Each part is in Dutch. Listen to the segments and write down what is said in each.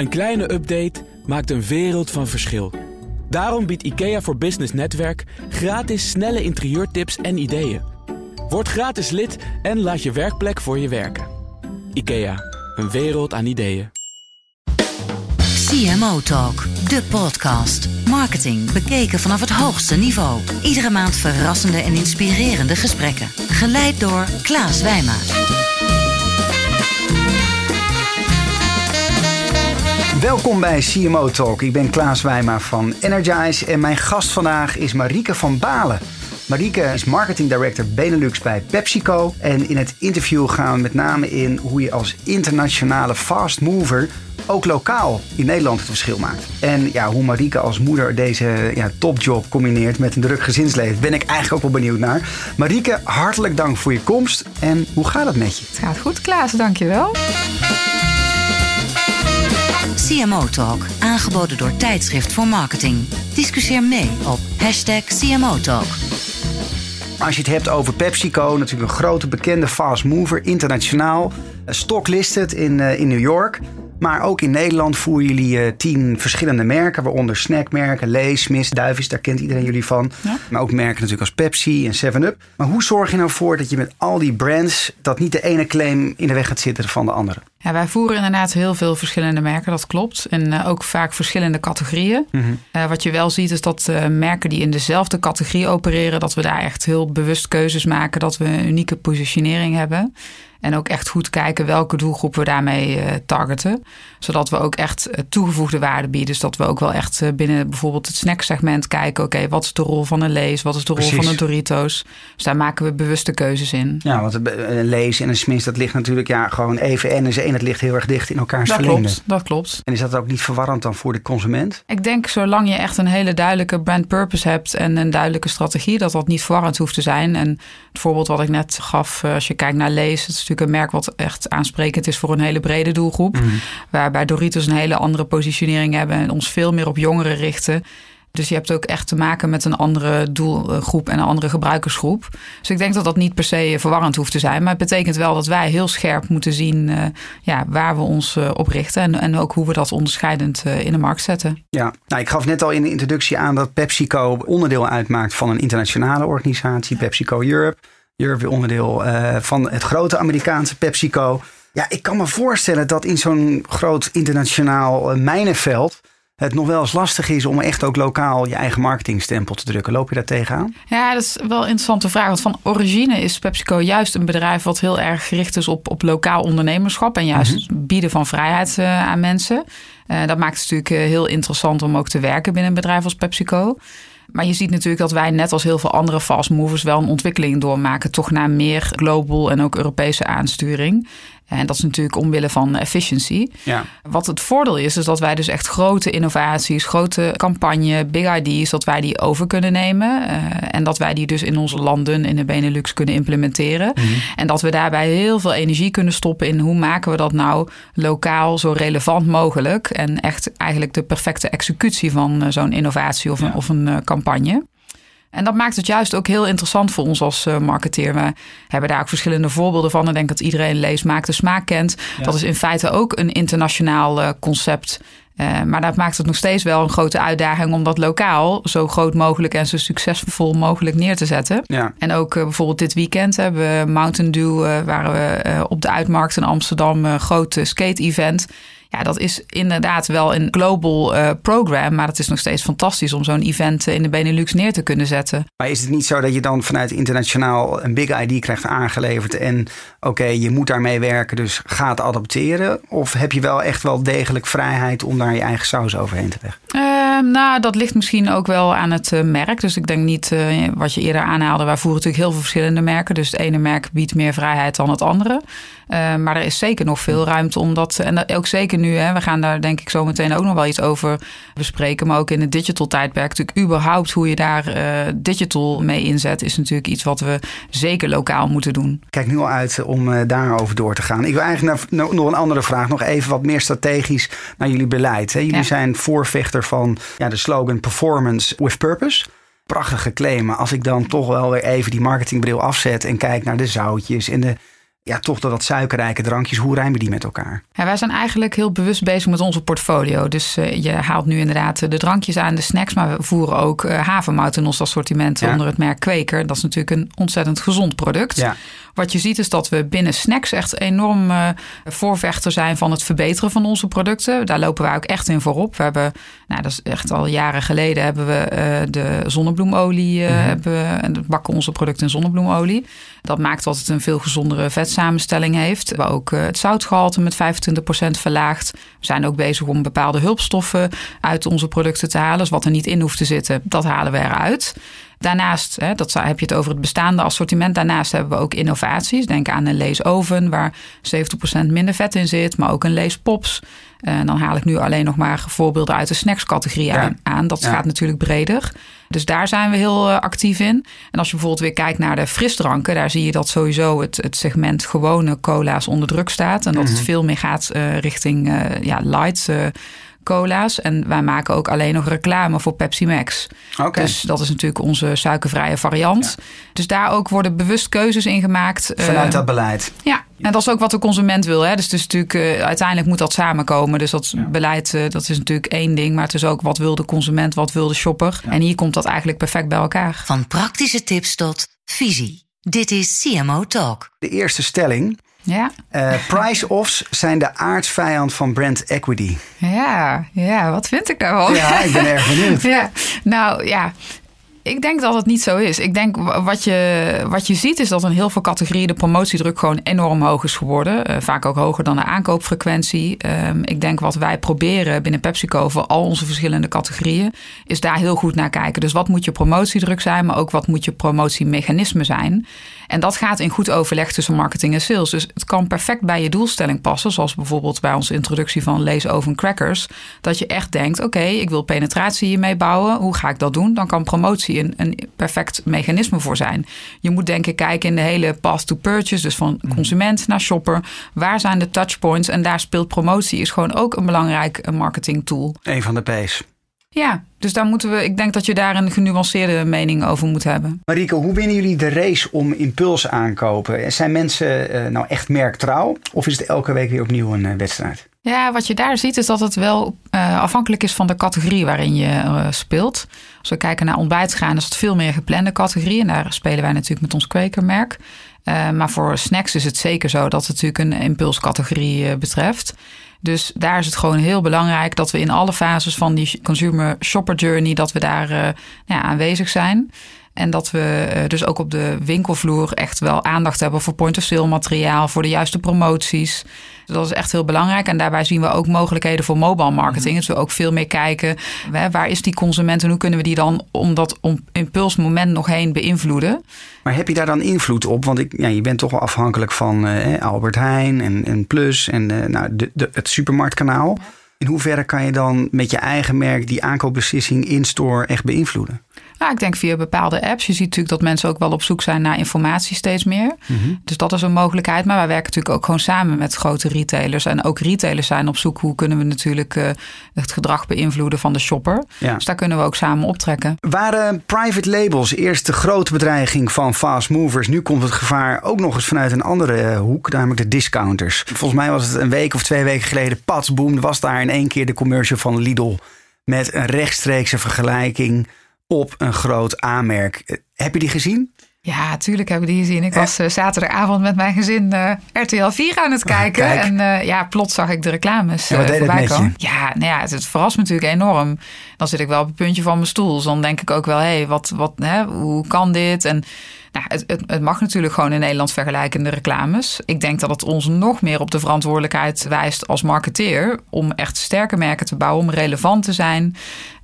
Een kleine update maakt een wereld van verschil. Daarom biedt IKEA voor Business Netwerk gratis snelle interieurtips en ideeën. Word gratis lid en laat je werkplek voor je werken. IKEA, een wereld aan ideeën. CMO Talk, de podcast. Marketing bekeken vanaf het hoogste niveau. Iedere maand verrassende en inspirerende gesprekken. Geleid door Klaas Wijma. Welkom bij CMO Talk. Ik ben Klaas Wijma van Energize en mijn gast vandaag is Marieke van Balen. Marieke is marketing director Benelux bij PepsiCo. En in het interview gaan we met name in hoe je als internationale fast mover ook lokaal in Nederland het verschil maakt. En ja, hoe Marieke als moeder deze ja, topjob combineert met een druk gezinsleven, ben ik eigenlijk ook wel benieuwd naar. Marieke, hartelijk dank voor je komst. En hoe gaat het met je? Het gaat goed, Klaas, dankjewel. CMO Talk, aangeboden door Tijdschrift voor Marketing. Discussieer mee op hashtag CMO Talk. Als je het hebt over PepsiCo, natuurlijk een grote bekende fast mover, internationaal. Stocklisted in, uh, in New York. Maar ook in Nederland voeren jullie uh, tien verschillende merken, waaronder snackmerken, Lees, Miss, Duivis, daar kent iedereen jullie van. Ja. Maar ook merken natuurlijk als Pepsi en 7-Up. Maar hoe zorg je nou voor dat je met al die brands, dat niet de ene claim in de weg gaat zitten van de andere? Ja, wij voeren inderdaad heel veel verschillende merken, dat klopt. En uh, ook vaak verschillende categorieën. Mm -hmm. uh, wat je wel ziet is dat uh, merken die in dezelfde categorie opereren, dat we daar echt heel bewust keuzes maken, dat we een unieke positionering hebben. En ook echt goed kijken welke doelgroep we daarmee targeten. Zodat we ook echt toegevoegde waarde bieden. Dus dat we ook wel echt binnen bijvoorbeeld het snacksegment kijken. Oké, okay, wat is de rol van een Lees? Wat is de Precies. rol van een Doritos? Dus daar maken we bewuste keuzes in. Ja, want een Lees en een Smith, dat ligt natuurlijk ja, gewoon even en en het ligt heel erg dicht in elkaars dat verlengde. Klopt, dat klopt. En is dat ook niet verwarrend dan voor de consument? Ik denk zolang je echt een hele duidelijke brand purpose hebt en een duidelijke strategie, dat dat niet verwarrend hoeft te zijn. En het voorbeeld wat ik net gaf, als je kijkt naar Lees, het is natuurlijk een merk wat echt aansprekend is voor een hele brede doelgroep. Mm. Waarbij Doritos een hele andere positionering hebben en ons veel meer op jongeren richten. Dus je hebt ook echt te maken met een andere doelgroep en een andere gebruikersgroep. Dus ik denk dat dat niet per se verwarrend hoeft te zijn. Maar het betekent wel dat wij heel scherp moeten zien uh, ja, waar we ons uh, op richten. En, en ook hoe we dat onderscheidend uh, in de markt zetten. Ja, nou, ik gaf net al in de introductie aan dat PepsiCo onderdeel uitmaakt van een internationale organisatie, PepsiCo Europe. Europe weer onderdeel van het grote Amerikaanse PepsiCo. Ja, ik kan me voorstellen dat in zo'n groot internationaal mijnenveld het nog wel eens lastig is om echt ook lokaal je eigen marketingstempel te drukken. Loop je daar tegenaan? Ja, dat is wel een interessante vraag. Want van origine is PepsiCo juist een bedrijf wat heel erg gericht is op, op lokaal ondernemerschap. En juist mm -hmm. bieden van vrijheid uh, aan mensen. Uh, dat maakt het natuurlijk heel interessant om ook te werken binnen een bedrijf als PepsiCo. Maar je ziet natuurlijk dat wij net als heel veel andere fast movers wel een ontwikkeling doormaken. Toch naar meer global en ook Europese aansturing. En dat is natuurlijk omwille van efficiency. Ja. Wat het voordeel is, is dat wij dus echt grote innovaties, grote campagne, big ideas, dat wij die over kunnen nemen. Uh, en dat wij die dus in onze landen, in de Benelux, kunnen implementeren. Mm -hmm. En dat we daarbij heel veel energie kunnen stoppen in hoe maken we dat nou lokaal zo relevant mogelijk. En echt eigenlijk de perfecte executie van uh, zo'n innovatie of, ja. een, of een uh, campagne. En dat maakt het juist ook heel interessant voor ons als uh, marketeer. We hebben daar ook verschillende voorbeelden van. Ik denk dat iedereen leest, maakt de smaak kent. Ja. Dat is in feite ook een internationaal uh, concept. Uh, maar dat maakt het nog steeds wel een grote uitdaging om dat lokaal zo groot mogelijk en zo succesvol mogelijk neer te zetten. Ja. En ook bijvoorbeeld dit weekend hebben we Mountain Dew, waren we op de Uitmarkt in Amsterdam, een groot skate-event. Ja, dat is inderdaad wel een global uh, program. Maar het is nog steeds fantastisch om zo'n event in de Benelux neer te kunnen zetten. Maar is het niet zo dat je dan vanuit internationaal een big ID krijgt aangeleverd. En oké, okay, je moet daarmee werken, dus ga het adopteren? Of heb je wel echt wel degelijk vrijheid om daar je eigen saus overheen te leggen? Uh, nou, dat ligt misschien ook wel aan het uh, merk. Dus ik denk niet wat je eerder aanhaalde. Wij voeren natuurlijk heel veel verschillende merken. Dus het ene merk biedt meer vrijheid dan het andere. Uh, maar er is zeker nog veel ruimte om dat. En ook zeker nu, hè, we gaan daar denk ik zo meteen ook nog wel iets over bespreken. Maar ook in het digital tijdperk. Natuurlijk, überhaupt hoe je daar uh, digital mee inzet, is natuurlijk iets wat we zeker lokaal moeten doen. Kijk nu al uit om uh, daarover door te gaan. Ik wil eigenlijk naar, nog een andere vraag. Nog even wat meer strategisch naar jullie beleid. Hè. Jullie ja. zijn voorvechter van ja, de slogan Performance with Purpose prachtige claim. Maar als ik dan toch wel weer even die marketingbril afzet en kijk naar de zoutjes en de ja, toch de wat suikerrijke drankjes. Hoe rijmen die met elkaar? Ja, wij zijn eigenlijk heel bewust bezig met onze portfolio. Dus uh, je haalt nu inderdaad de drankjes aan, de snacks. Maar we voeren ook uh, havermout in ons assortiment ja. onder het merk Kweker. Dat is natuurlijk een ontzettend gezond product. Ja. Wat je ziet is dat we binnen snacks echt enorm uh, voorvechter zijn van het verbeteren van onze producten. Daar lopen wij ook echt in voorop. We hebben, nou dat is echt al jaren geleden, hebben we uh, de zonnebloemolie. Uh, mm -hmm. hebben we, en bakken onze producten in zonnebloemolie. Dat maakt dat het een veel gezondere vetsamenstelling heeft. We ook het zoutgehalte met 25% verlaagd. We zijn ook bezig om bepaalde hulpstoffen uit onze producten te halen. Dus wat er niet in hoeft te zitten, dat halen we eruit. Daarnaast, hè, dat heb je het over het bestaande assortiment. Daarnaast hebben we ook innovaties. Denk aan een leesoven waar 70% minder vet in zit, maar ook een leespops. En dan haal ik nu alleen nog maar voorbeelden uit de snackscategorie ja. aan. Dat ja. gaat natuurlijk breder. Dus daar zijn we heel uh, actief in. En als je bijvoorbeeld weer kijkt naar de frisdranken, daar zie je dat sowieso het, het segment gewone cola's onder druk staat. En dat mm -hmm. het veel meer gaat uh, richting uh, ja, light cola's. En wij maken ook alleen nog reclame voor Pepsi Max. Okay. Dus dat is natuurlijk onze suikervrije variant. Ja. Dus daar ook worden bewust keuzes in gemaakt. Vanuit uh, dat beleid. Ja, en dat is ook wat de consument wil. Hè? Dus, dus natuurlijk, uh, uiteindelijk moet dat samenkomen. Dus dat ja. beleid, uh, dat is natuurlijk één ding. Maar het is ook wat wil de consument, wat wil de shopper. Ja. En hier komt dat eigenlijk perfect bij elkaar. Van praktische tips tot visie. Dit is CMO Talk. De eerste stelling. Ja. Uh, Price-offs zijn de aardsvijand van brand equity. Ja, ja, wat vind ik daarvan? Ja, ik ben erg benieuwd. ja, nou ja, ik denk dat het niet zo is. Ik denk wat je, wat je ziet is dat in heel veel categorieën de promotiedruk gewoon enorm hoog is geworden. Uh, vaak ook hoger dan de aankoopfrequentie. Um, ik denk wat wij proberen binnen PepsiCo voor al onze verschillende categorieën, is daar heel goed naar kijken. Dus wat moet je promotiedruk zijn, maar ook wat moet je promotiemechanisme zijn. En dat gaat in goed overleg tussen marketing en sales. Dus het kan perfect bij je doelstelling passen. Zoals bijvoorbeeld bij onze introductie van Lees Oven Crackers. Dat je echt denkt, oké, okay, ik wil penetratie hiermee bouwen. Hoe ga ik dat doen? Dan kan promotie een, een perfect mechanisme voor zijn. Je moet denk ik kijken in de hele path to purchase. Dus van consument naar shopper. Waar zijn de touchpoints? En daar speelt promotie is gewoon ook een belangrijk marketing tool. Een van de P's. Ja, dus daar moeten we, ik denk dat je daar een genuanceerde mening over moet hebben. Marieke, hoe winnen jullie de race om impuls aankopen? Zijn mensen uh, nou echt merktrouw? Of is het elke week weer opnieuw een uh, wedstrijd? Ja, wat je daar ziet is dat het wel uh, afhankelijk is van de categorie waarin je speelt. Als we kijken naar ontbijtgaan, is het veel meer geplande categorie. En daar spelen wij natuurlijk met ons kwekermerk. maar voor snacks is het zeker zo dat het natuurlijk een impulscategorie betreft. Dus daar is het gewoon heel belangrijk dat we in alle fases van die consumer shopper journey, dat we daar uh, nou ja, aanwezig zijn. En dat we uh, dus ook op de winkelvloer echt wel aandacht hebben voor point-of-sale materiaal, voor de juiste promoties. Dus dat is echt heel belangrijk. En daarbij zien we ook mogelijkheden voor mobile marketing. Dus we ook veel meer kijken, hè, waar is die consument en hoe kunnen we die dan om dat impulsmoment nog heen beïnvloeden. Maar heb je daar dan invloed op? Want ik, ja, je bent toch wel afhankelijk van uh, Albert Heijn en, en Plus en uh, nou, de, de, het supermarktkanaal. In hoeverre kan je dan met je eigen merk die aankoopbeslissing in-store echt beïnvloeden? Nou, ik denk via bepaalde apps. Je ziet natuurlijk dat mensen ook wel op zoek zijn naar informatie steeds meer. Mm-hmm. Dus dat is een mogelijkheid. Maar wij werken natuurlijk ook gewoon samen met grote retailers. En ook retailers zijn op zoek hoe kunnen we natuurlijk uh, het gedrag beïnvloeden van de shopper. Ja. Dus daar kunnen we ook samen optrekken. Waren private labels eerst de grote bedreiging van fast movers? Nu komt het gevaar ook nog eens vanuit een andere hoek, namelijk de discounters. Volgens mij was het een week of twee weken geleden. Pats, boom, was daar in één keer de commercial van Lidl. Met een rechtstreekse vergelijking op een groot aanmerk. Heb je die gezien? Ja, tuurlijk hebben die gezien. Ik was uh, zaterdagavond met mijn gezin uh, RTL 4 aan het kijken. Kijk. En uh, ja, plots zag ik de reclames ja, wat deed voorbij komen. Ja, nou ja, het, het, verrast me natuurlijk enorm. Dan zit ik wel op het puntje van mijn stoel. Dus dan denk ik ook wel, hé, hey, wat, wat, hè, hoe kan dit? En nou, het, het, het, mag natuurlijk gewoon in Nederland vergelijkende reclames. Ik denk dat het ons nog meer op de verantwoordelijkheid wijst als marketeer... om echt sterke merken te bouwen, om relevant te zijn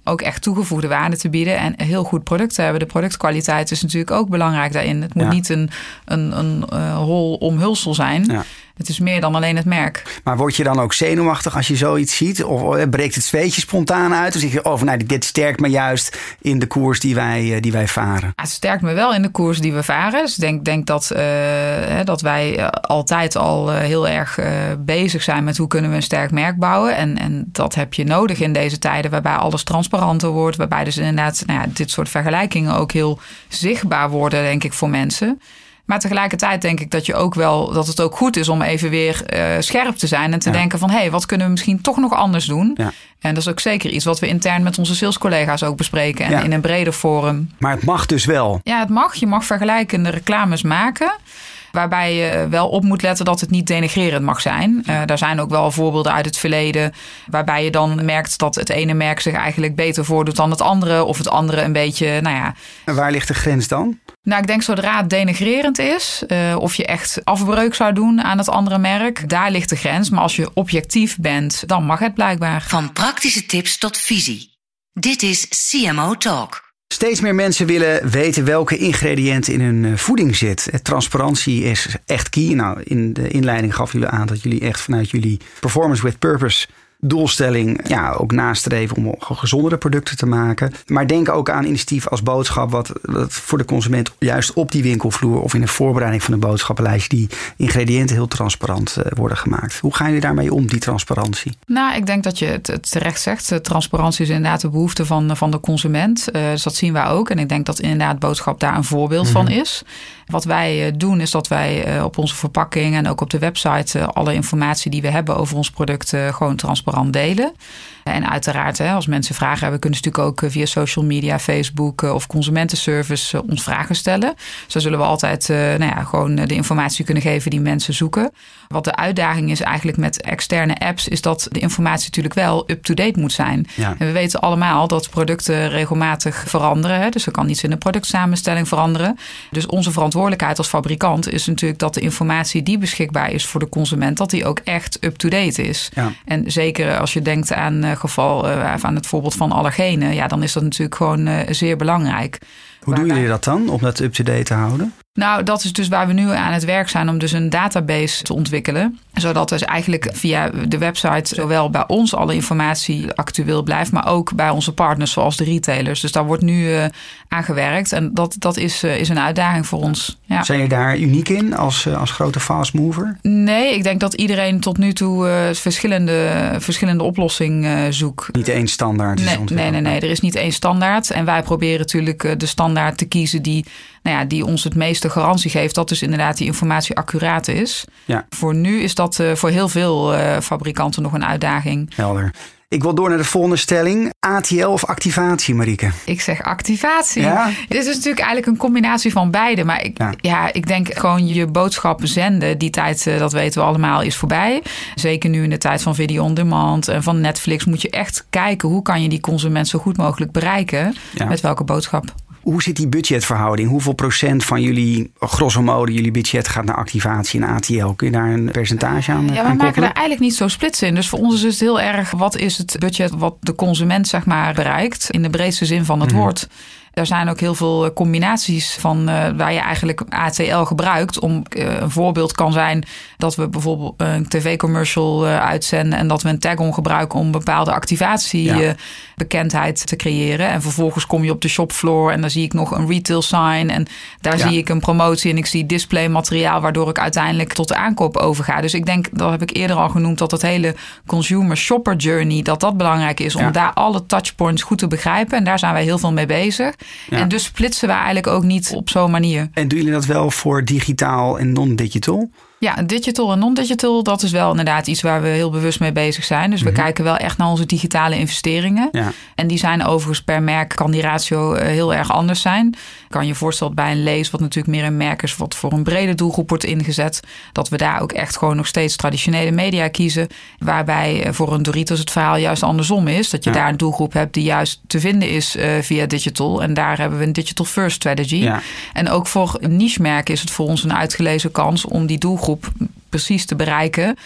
ook echt toegevoegde waarde te bieden en heel goed product te hebben. De productkwaliteit is natuurlijk ook belangrijk daarin. Het moet Ja. niet een, een, een hol omhulsel zijn. Ja. Het is meer dan alleen het merk. Maar word je dan ook zenuwachtig als je zoiets ziet? Of eh, breekt het zweetje spontaan uit? Of zeg je, oh, nou, dit sterkt me juist in de koers die wij, eh, die wij varen? Het sterkt me wel in de koers die we varen. Dus ik denk, denk dat, uh, hè, dat wij altijd al heel erg bezig zijn met hoe kunnen we een sterk merk bouwen. En, en dat heb je nodig in deze tijden waarbij alles transparanter wordt. Waarbij dus inderdaad nou ja, dit soort vergelijkingen ook heel zichtbaar worden, denk ik, voor mensen. Maar tegelijkertijd denk ik dat je ook wel dat het ook goed is om even weer uh, scherp te zijn en te denken van hé, hey, wat kunnen we misschien toch nog anders doen? Ja. En dat is ook zeker iets wat we intern met onze salescollega's ook bespreken en in een breder forum. Maar het mag dus wel. Ja, het mag. Je mag vergelijkende reclames maken. Waarbij je wel op moet letten dat het niet denigrerend mag zijn. Uh, daar zijn ook wel voorbeelden uit het verleden. Waarbij je dan merkt dat het ene merk zich eigenlijk beter voordoet dan het andere. Of het andere een beetje, nou ja. En waar ligt de grens dan? Nou, ik denk zodra het denigrerend is, uh, of je echt afbreuk zou doen aan het andere merk, daar ligt de grens. Maar als je objectief bent, dan mag het blijkbaar. Van praktische tips tot visie. Dit is CMO Talk. Steeds meer mensen willen weten welke ingrediënten in hun eh, voeding zit. Eh, transparantie is echt key. Nou, in de inleiding gaf jullie aan dat jullie echt vanuit jullie performance with purpose doelstelling ja, ook nastreven om gezondere producten te maken. Maar denk ook aan initiatief als boodschap, wat, wat voor de consument juist op die winkelvloer of in de voorbereiding van een boodschappenlijst die ingrediënten heel transparant uh, worden gemaakt. Hoe gaan jullie daarmee om, die transparantie? Nou, ik denk dat je het, terecht zegt. Transparantie is inderdaad de behoefte van, van de consument. Uh, dus dat zien wij ook. En ik denk dat inderdaad boodschap daar een voorbeeld van mhm. is. Wat wij eh, doen is dat wij op onze verpakking en ook op de website alle informatie die we hebben over ons product gewoon transparant delen. En uiteraard, als mensen vragen hebben, kunnen ze natuurlijk ook eh, via social media, Facebook eh, of consumentenservice eh, ons vragen stellen. Zo zullen we altijd nou ja, gewoon de informatie kunnen geven die mensen zoeken. Wat de uitdaging is eigenlijk met externe apps, is dat de informatie natuurlijk wel up-to-date moet zijn. En we weten allemaal dat producten regelmatig veranderen. Dus er kan iets in de productsamenstelling veranderen. Dus onze verantwoordelijkheid als fabrikant is natuurlijk dat de informatie die beschikbaar is voor de consument, dat die ook echt up-to-date is. Ja. En zeker als je denkt aan geval, uh, aan het voorbeeld van allergenen, ja, dan is dat natuurlijk gewoon uh, zeer belangrijk. Hoe doen jullie dat dan om dat up-to-date te houden? Nou, dat is dus waar we nu aan het werk zijn om dus een database te ontwikkelen. Zodat dus eigenlijk via de website zowel bij ons alle informatie actueel blijft, maar ook bij onze partners zoals de retailers. Dus daar wordt nu uh, aan gewerkt en dat, dat is, uh, is een uitdaging voor ons. Ja. Zijn je daar uniek in als, uh, als grote fast mover? Nee, ik denk dat iedereen tot nu toe verschillende, verschillende oplossingen zoekt. Niet één standaard. Nee, nee, nee, nee, er is niet één standaard. En wij proberen natuurlijk de standaard te kiezen die nou ja, die ons het meeste garantie geeft dat dus inderdaad die informatie accuraat is. Ja. Voor nu is dat uh, voor heel veel uh, fabrikanten nog een uitdaging. Helder. Ik wil door naar de volgende stelling. ATL of activatie, Marieke? Ik zeg activatie. Ja? Dit is natuurlijk eigenlijk een combinatie van beide. Maar ik, ja. ik denk gewoon je boodschappen zenden. Die tijd, uh, dat weten we allemaal, is voorbij. Zeker nu in de tijd van video on demand en van Netflix... moet je echt kijken hoe kan je die consument zo goed mogelijk bereiken. Met welke boodschap. Hoe zit die budgetverhouding? Hoeveel procent van jullie, grosso modo, jullie budget gaat naar activatie en ATL? Kun je daar een percentage aan Ja, we maken er eigenlijk niet zo splits in. Dus voor ons is het heel erg, wat is het budget wat de consument zeg maar bereikt? In de breedste zin van het mhm. woord. Er zijn ook heel veel eh, combinaties van uh, waar je eigenlijk ATL gebruikt. Om uh, een voorbeeld kan zijn dat we bijvoorbeeld een tv-commercial uh, uitzenden en dat we een tag-on gebruiken om bepaalde activatiebekendheid ja. te creëren. En vervolgens kom je op de shopfloor en dan zie ik nog een retail sign en daar zie ik een promotie en ik zie displaymateriaal waardoor ik uiteindelijk tot de aankoop overga. Dus ik denk, dat heb ik eerder al genoemd, dat het hele consumer shopper journey, dat dat belangrijk is om daar alle touchpoints goed te begrijpen. En daar zijn wij heel veel mee bezig. En dus splitsen we eigenlijk ook niet op zo'n manier. En doen jullie dat wel voor digitaal en non-digital? Ja, digital en non-digital, dat is wel inderdaad iets waar we heel bewust mee bezig zijn. Dus we mhm. kijken wel echt naar onze digitale investeringen. Ja. En die zijn overigens per merk, kan die ratio eh, heel erg anders zijn. Kan je voorstellen bij een lees, wat natuurlijk meer een merk is, wat voor een brede doelgroep wordt ingezet, dat we daar ook echt gewoon nog steeds traditionele media kiezen. Waarbij eh, voor een Doritos het verhaal juist andersom is. Dat je daar een doelgroep hebt die juist te vinden is uh, via digital. En daar hebben we een digital first strategy. Ja. En ook voor niche merken is het voor ons een uitgelezen kans om die doelgroep precies te bereiken.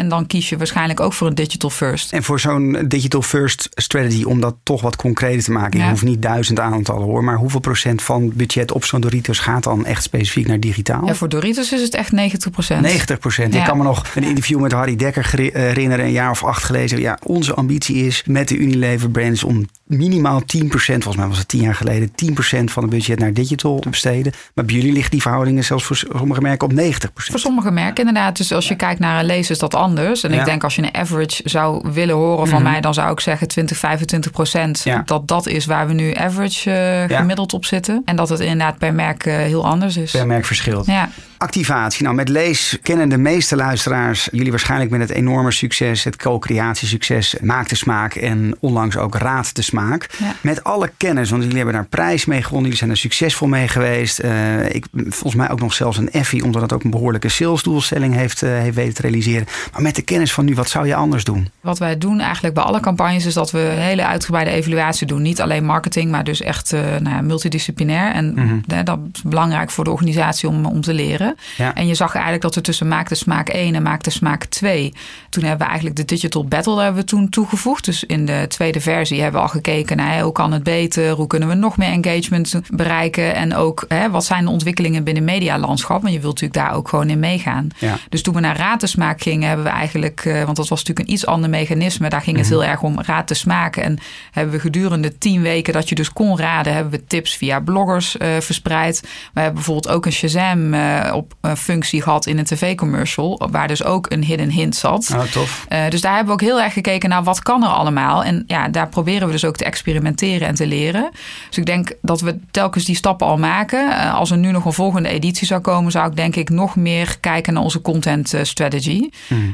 En dan kies je waarschijnlijk ook voor een digital first. En voor zo'n digital first strategy, om dat toch wat concreter te maken. Je hoeft niet duizend aantallen hoor. Maar hoeveel procent van budget op zo'n Doritos gaat dan echt specifiek naar digitaal? Ja, voor Doritos is het echt 90 procent. 90 procent. Ik kan me nog een interview met Harry Dekker herinneren, een jaar of acht gelezen. Ja, onze ambitie is met de Unilever brands om minimaal 10%, volgens mij was het tien jaar geleden, 10% van het budget naar digital te besteden. Maar bij jullie liggen die verhoudingen zelfs voor sommige merken op 90%. Voor sommige merken inderdaad. Dus als je kijkt naar een lees is dat anders anders. En Ja. ik denk als je een average zou willen horen van Mhm. mij, dan zou ik zeggen 20, 25 procent. Ja. Dat dat is waar we nu average eh, gemiddeld op zitten. En dat het inderdaad per merk eh, heel anders is. Per merk verschilt. Ja. Activatie. Nou, met Lees kennen de meeste luisteraars jullie waarschijnlijk met het enorme succes, het co-creatiesucces, Maak de Smaak en onlangs ook Raad de Smaak. Ja. Met alle kennis, want jullie hebben daar prijs mee gewonnen, jullie zijn er succesvol mee geweest. Eh, ik, volgens mij ook nog zelfs een Effie, omdat het ook een behoorlijke salesdoelstelling heeft, heeft weten te realiseren. Maar met de kennis van nu, wat zou je anders doen? Wat wij doen eigenlijk bij alle campagnes is dat we een hele uitgebreide evaluatie doen. Niet alleen marketing, maar dus echt eh, nou ja, multidisciplinair. En Mhm. hè, dat is belangrijk voor de organisatie om, om te leren. Ja. En je zag eigenlijk dat er tussen Maak de Smaak 1 en Maak de Smaak 2... toen hebben we eigenlijk de Digital Battle daar hebben we toen toegevoegd. Dus in de tweede versie hebben we al gekeken naar hoe kan het beter? Hoe kunnen we nog meer engagement bereiken? En ook hè, wat zijn de ontwikkelingen binnen medialandschap? Want je wilt natuurlijk daar ook gewoon in meegaan. Ja. Dus toen we naar raad te smaak gingen, hebben we eigenlijk, eh, want dat was natuurlijk een iets ander mechanisme, daar ging het Mhm. heel erg om raad te smaken. En hebben we gedurende tien weken dat je dus kon raden, hebben we tips via bloggers eh, verspreid. We hebben bijvoorbeeld ook een Shazam eh, op een functie gehad in een tv-commercial, waar dus ook een hidden hint zat. Oh, tof. Dus daar hebben we ook heel erg gekeken naar wat kan er allemaal. En ja, daar proberen we dus ook te experimenteren en te leren. Dus ik denk dat we telkens die stappen al maken. Als er nu nog een volgende editie zou komen, zou ik denk ik nog meer kijken naar onze content eh,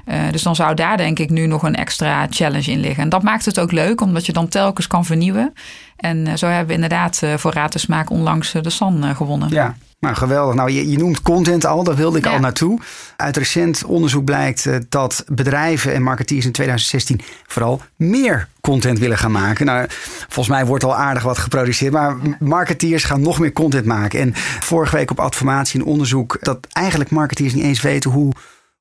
strategy. Eh, dus dan zou daar denk ik nu nog een extra challenge in liggen. En dat maakt het ook leuk, omdat je dan telkens kan vernieuwen. En eh, zo hebben we inderdaad eh, voor Raad Smaak onlangs de San gewonnen. Ja, nou geweldig. Nou, je, je noemt content al, daar wilde ik Ja. al naartoe. Uit recent onderzoek blijkt dat bedrijven en marketeers in 2016 vooral meer content willen gaan maken. Nou, volgens mij wordt al aardig wat geproduceerd, maar marketeers gaan nog meer content maken. En vorige week op Adformatie een onderzoek dat eigenlijk marketeers niet eens weten hoe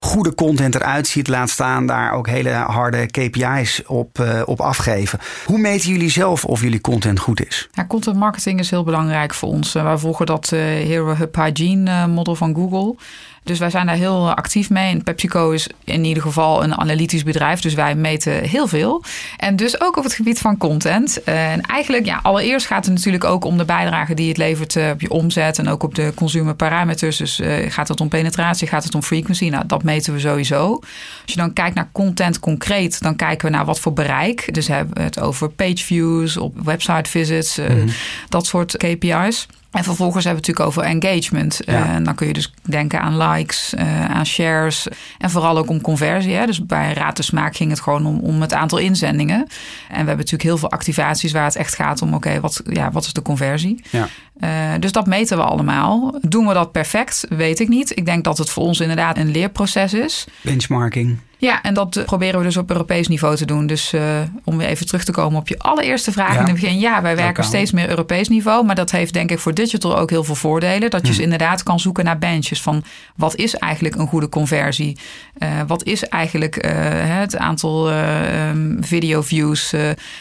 goede content eruit ziet, laat staan daar ook hele harde KPI's op, eh, op afgeven. Hoe meten jullie zelf of jullie content goed is? Ja, content marketing is heel belangrijk voor ons. Eh, Wij volgen dat eh, Hero Hub Hygiene model van Google. Dus wij zijn daar heel eh, actief mee. En PepsiCo is in ieder geval een analytisch bedrijf. Dus wij meten heel veel. En dus ook op het gebied van content. En eigenlijk, ja, allereerst gaat het natuurlijk ook om de bijdrage die het levert eh, op je omzet. En ook op de consumer parameters. Dus eh, gaat het om penetratie, gaat het om frequency? Nou, dat meten we sowieso. Als je dan kijkt naar content concreet, dan kijken we naar wat voor bereik. Dus hebben we het over page views, op website visits, eh, dat soort KPI's. En vervolgens hebben we het natuurlijk over engagement. Ja. Eh, en dan kun je dus denken aan likes, eh, aan shares en vooral ook om conversie. Hè. Dus bij Raad de Smaak ging het gewoon om, om het aantal inzendingen. En we hebben natuurlijk heel veel activaties waar het echt gaat om... oké, wat, ja, wat is de conversie? Ja. Eh, dus dat meten we allemaal. Doen we dat perfect? Weet ik niet. Ik denk dat het voor ons inderdaad een leerproces is. Benchmarking. Ja, en dat eh, proberen we dus op Europees niveau te doen. Dus eh, om weer even terug te komen op je allereerste vraag Ja. in het begin. Ja, wij werken steeds meer Europees niveau. Maar dat heeft denk ik voor digital ook heel veel voordelen. Dat je dus inderdaad kan zoeken naar benches van wat is eigenlijk een goede conversie? Eh, wat is eigenlijk het aantal eh, ehm, video views?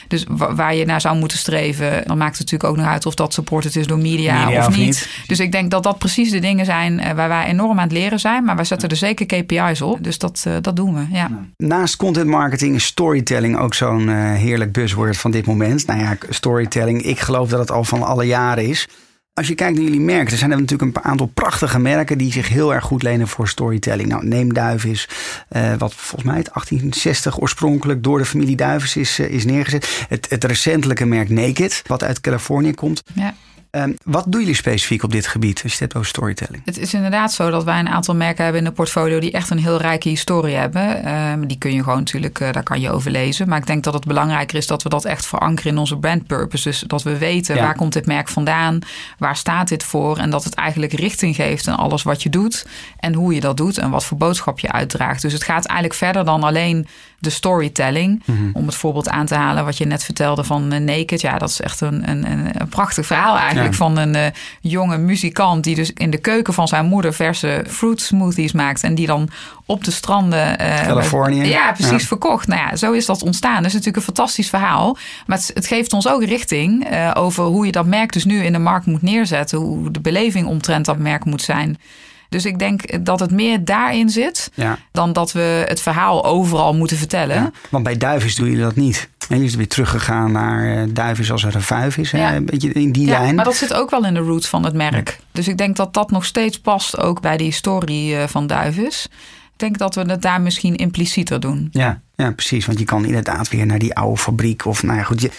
dus wa- waar je naar zou moeten streven. Dan maakt het natuurlijk ook nog uit of dat supported is door media, Media of, of niet. niet. Dus ik denk dat dat precies de dingen zijn waar wij enorm aan het leren zijn. Maar wij zetten er zeker KPI's op. Dus dat, dat doen we, ja. Naast content marketing is storytelling ook zo'n eh, heerlijk buzzword van dit moment. Nou ja, storytelling, ik geloof dat het al van alle jaren is. Als je kijkt naar jullie merken, er zijn er natuurlijk een aantal prachtige merken die zich heel erg goed lenen voor storytelling. Nou, Neem Duivis, eh, wat volgens mij het 1860 oorspronkelijk door de familie Duivis is, eh, is neergezet. Het, het recentelijke merk Naked, wat uit Californië komt. ja. Ehm, wat doen jullie specifiek op dit gebied als je het hebt over storytelling? Het is inderdaad zo dat wij een aantal merken hebben in de portfolio die echt een heel rijke historie hebben. Ehm, die kun je gewoon natuurlijk, eh, daar kan je over lezen. Maar ik denk dat het belangrijker is dat we dat echt verankeren in onze brand purpose. Dus dat we weten Ja. waar komt dit merk vandaan, waar staat dit voor. En dat het eigenlijk richting geeft aan alles wat je doet en hoe je dat doet en wat voor boodschap je uitdraagt. Dus het gaat eigenlijk verder dan alleen de storytelling. Om het voorbeeld aan te halen wat je net vertelde van eh, Naked. Ja, dat is echt een, een, een, prachtig verhaal eigenlijk Ja. van een eh, jonge muzikant die dus in de keuken van zijn moeder verse fruit smoothies maakt en die dan op de stranden eh, Californië. ja, precies Ja. verkocht. Nou ja, zo is dat ontstaan. Dat is natuurlijk een fantastisch verhaal, maar het, het geeft ons ook richting over hoe je dat merk dus nu in de markt moet neerzetten, hoe de beleving omtrent dat merk moet zijn. Dus ik denk dat het meer daarin zit Ja. dan dat we het verhaal overal moeten vertellen. Ja, want bij Duivis doen jullie dat niet. En jullie zijn weer teruggegaan naar eh, Duivis als er een vuif is. Ja. Een beetje in die Ja, lijn. maar dat zit ook wel in de roots van het merk. Dus ik denk dat dat nog steeds past ook bij de historie eh, van Duivis. Ik denk dat we het daar misschien implicieter doen. Ja, ja, precies. Want je kan inderdaad weer naar die oude fabriek. Of nou ja, goed. Je,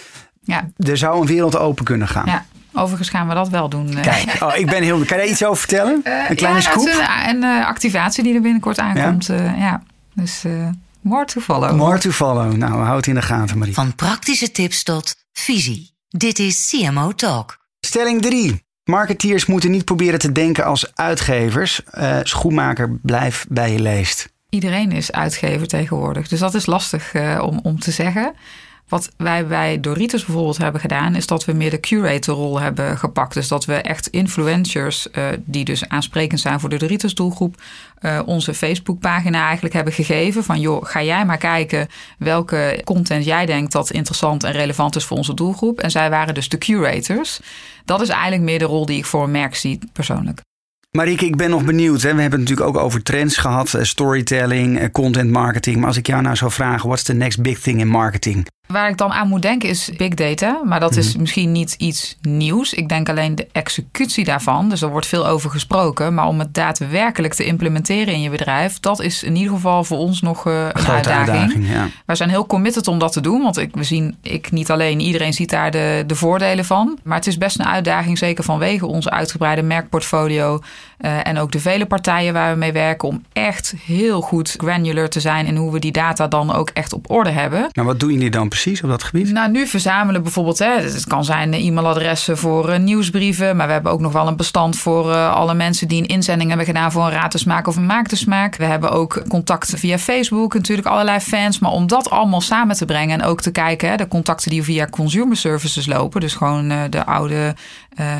Ja, er zou een wereld open kunnen gaan. ja. Overigens gaan we dat wel doen. eh. Kijk, oh, ik ben heel. Kan je daar iets over vertellen? Eh, een kleine ja, scoop? een, een eh, activatie die er binnenkort aankomt. Ja, ja. dus eh more to follow. More to follow. Nou, houd het in de gaten, Marie. Van praktische tips tot visie. Dit is CMO Talk. Stelling 3. Marketeers moeten niet proberen te denken als uitgevers. Eh, schoenmaker, blijf bij je leest. Iedereen is uitgever tegenwoordig. Dus dat is lastig eh, om, om te zeggen. Wat wij bij Doritos bijvoorbeeld hebben gedaan, is dat we meer de curatorrol hebben gepakt. Dus dat we echt influencers, eh, die dus aansprekend zijn voor de Doritos doelgroep, eh, onze Facebookpagina eigenlijk hebben gegeven. Van joh, ga jij maar kijken welke content jij denkt dat interessant en relevant is voor onze doelgroep. En zij waren dus de curators. Dat is eigenlijk meer de rol die ik voor een merk zie persoonlijk. Marieke, ik ben nog benieuwd. Hè? We hebben het natuurlijk ook over trends gehad. eh, Storytelling, content marketing. Maar als ik jou nou zou vragen, what's the next big thing in marketing? Waar ik dan aan moet denken is big data. Maar dat is misschien niet iets nieuws. Ik denk alleen de executie daarvan. Dus er wordt veel over gesproken. Maar om het daadwerkelijk te implementeren in je bedrijf... dat is in ieder geval voor ons nog eh, een Grote uitdaging. uitdaging, ja. Wij zijn heel committed om dat te doen. Want ik, we zien, ik niet alleen, iedereen ziet daar de, de voordelen van. Maar het is best een uitdaging, zeker vanwege onze uitgebreide merkportfolio. eh, en ook de vele partijen waar we mee werken. Om echt heel goed granular te zijn in hoe we die data dan ook echt op orde hebben. Nou, wat doen jullie dan precies op dat gebied? Nou, nu verzamelen bijvoorbeeld, hè, het kan zijn e-mailadressen voor eh, nieuwsbrieven, maar we hebben ook nog wel een bestand voor eh, alle mensen die een inzending hebben gedaan voor een raad of een maak te smaak. We hebben ook contacten via Facebook, natuurlijk allerlei fans, maar om dat allemaal samen te brengen en ook te kijken, hè, de contacten die via consumer services lopen, dus gewoon eh, de oude,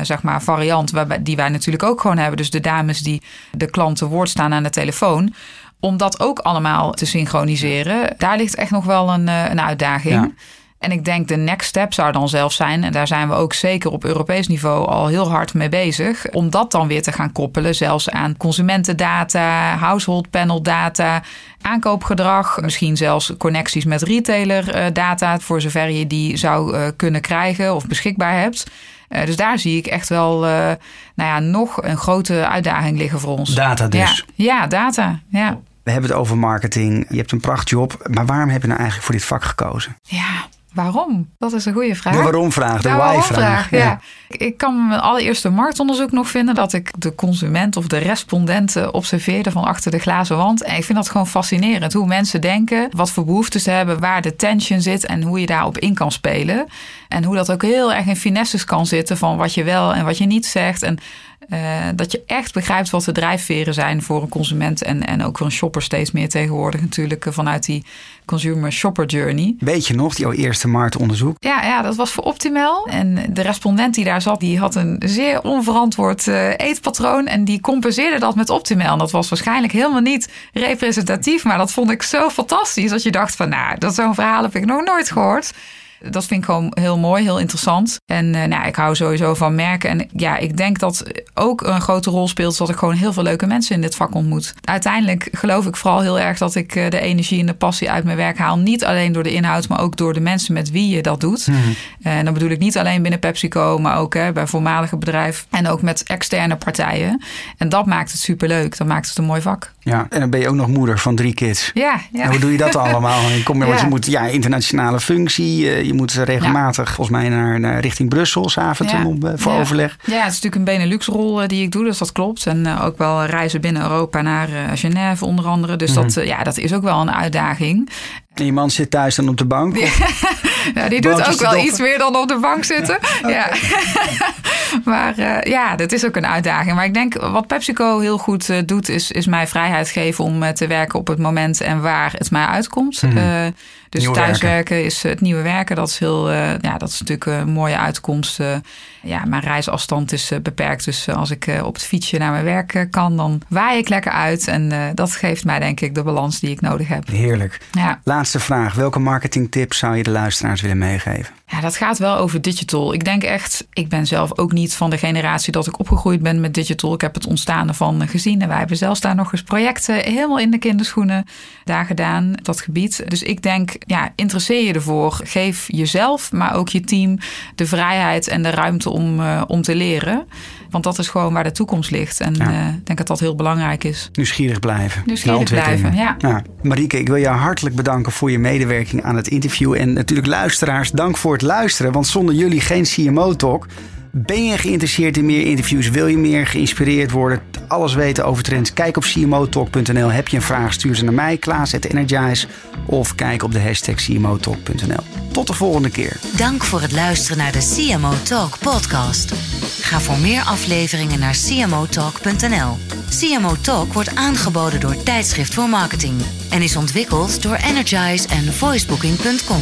zeg maar, variant waarbij, die wij natuurlijk ook gewoon hebben, dus de dames die de klant te woord staan aan de telefoon. Om dat ook allemaal te synchroniseren, daar ligt echt nog wel een, eh, een uitdaging. En ik denk de next step zou dan zelf zijn, en daar zijn we ook zeker op Europees niveau al heel hard mee bezig, om dat dan weer te gaan koppelen, zelfs aan consumentendata, household panel data, aankoopgedrag, misschien zelfs connecties met retailer eh, data, voor zover je die zou eh, kunnen krijgen of beschikbaar hebt. Eh, dus daar zie ik echt wel nou ja, nog een grote uitdaging liggen voor ons. Data dus. Ja, ja data. Ja. We hebben het over marketing. Je hebt een prachtjob. Maar waarom heb je nou eigenlijk voor dit vak gekozen? ja, waarom? Dat is een goede vraag. De waarom-vraag, de why-vraag. Ja. Ik- kan mijn allereerste marktonderzoek nog vinden dat ik de consument of de respondenten observeerde van achter de glazen wand. En ik vind dat gewoon fascinerend hoe mensen denken, wat voor behoeften ze hebben, waar de tension zit en hoe je daarop in kan spelen. En hoe dat ook heel erg in finesses kan zitten van wat je wel en wat je niet zegt. En eh, dat je echt begrijpt wat de drijfveren zijn voor een consument en, en ook voor een shopper steeds meer tegenwoordig natuurlijk eh, vanuit die consumer shopper journey. Weet je nog, jouw eerste marktonderzoek? Ja, ja, dat was voor Optimal. En de respondent die daar zat, die had een zeer onverantwoord eh, eetpatroon. En die compenseerde dat met Optimal. En dat was waarschijnlijk helemaal niet representatief. Maar dat vond ik zo fantastisch. Dat je dacht van, nou, dat zo'n verhaal heb ik nog nooit gehoord. Dat vind ik gewoon heel mooi, heel interessant. En eh, nou, ik hou sowieso van merken. En ja, ik denk dat ook een grote rol speelt dat ik gewoon heel veel leuke mensen in dit vak ontmoet. Uiteindelijk geloof ik vooral heel erg dat ik eh, de energie en de passie uit mijn werk haal. Niet alleen door de inhoud, maar ook door de mensen met wie je dat doet. En dan bedoel ik niet alleen binnen PepsiCo, maar ook hè, bij voormalige bedrijven. En ook met externe partijen. En dat maakt het superleuk. Dat maakt het een mooi vak. Ja. En dan ben je ook nog moeder van drie kids. Ja, ja. En hoe doe je dat allemaal? Je, komt, Ja. je moet ja, internationale functie. eh, Je moet regelmatig volgens mij naar, naar richting Brussel s'avonds Ja. om, eh, voor overleg. Ja, het is natuurlijk een Benelux-rol eh, die ik doe, dus dat klopt. En ook wel reizen binnen Europa naar eh, Genève onder andere. Dus Mhm. dat, ja, dat is ook wel een uitdaging. En je man zit thuis dan op de bank. Ja, die doet ook te wel iets meer dan op de bank zitten. Ja. maar eh, ja, dat is ook een uitdaging. Maar ik denk wat PepsiCo heel goed eh, doet, is, is mij vrijheid geven om eh, te werken op het moment en waar het mij uitkomt. Eh, dus thuiswerken is het nieuwe werken. Dat is, heel, eh, ja, dat is natuurlijk een mooie uitkomst. Eh, ja, mijn reisafstand is eh, beperkt. Dus eh, als ik eh, op het fietsje naar mijn werk eh, kan, dan waai ik lekker uit. En eh, dat geeft mij denk ik de balans die ik nodig heb. Heerlijk. Ja. Laatste vraag. Welke marketingtips zou je de luisteraars willen meegeven? Ja, dat gaat wel over digital. Ik denk echt, ik ben zelf ook niet van de generatie dat ik opgegroeid ben met digital. Ik heb het ontstaan ervan gezien. En wij hebben zelfs daar nog eens projecten helemaal in de kinderschoenen daar gedaan, dat gebied. Dus ik denk ja, interesseer je ervoor. Geef jezelf, maar ook je team de vrijheid en de ruimte om, uh, om te leren. Want dat is gewoon waar de toekomst ligt. En ja. ik denk dat dat heel belangrijk is. Nieuwsgierig blijven. Nieuwsgierig blijven, ja. Nou, Marieke, ik wil jou hartelijk bedanken voor je medewerking aan het interview. En natuurlijk luisteraars, dank voor het luisteren. Want zonder jullie geen CMO-talk. Ben je geïnteresseerd in meer interviews? Wil je meer geïnspireerd worden? Alles weten over trends? Kijk op cmotalk.nl. Heb je een vraag? Stuur ze naar mij, Klaas@energize, of kijk op de hashtag cmotalk.nl. Tot de volgende keer. Dank voor het luisteren naar de CMO Talk podcast. Ga voor meer afleveringen naar cmotalk.nl. CMO Talk wordt aangeboden door Tijdschrift voor Marketing en is ontwikkeld door Energize en voicebooking.com.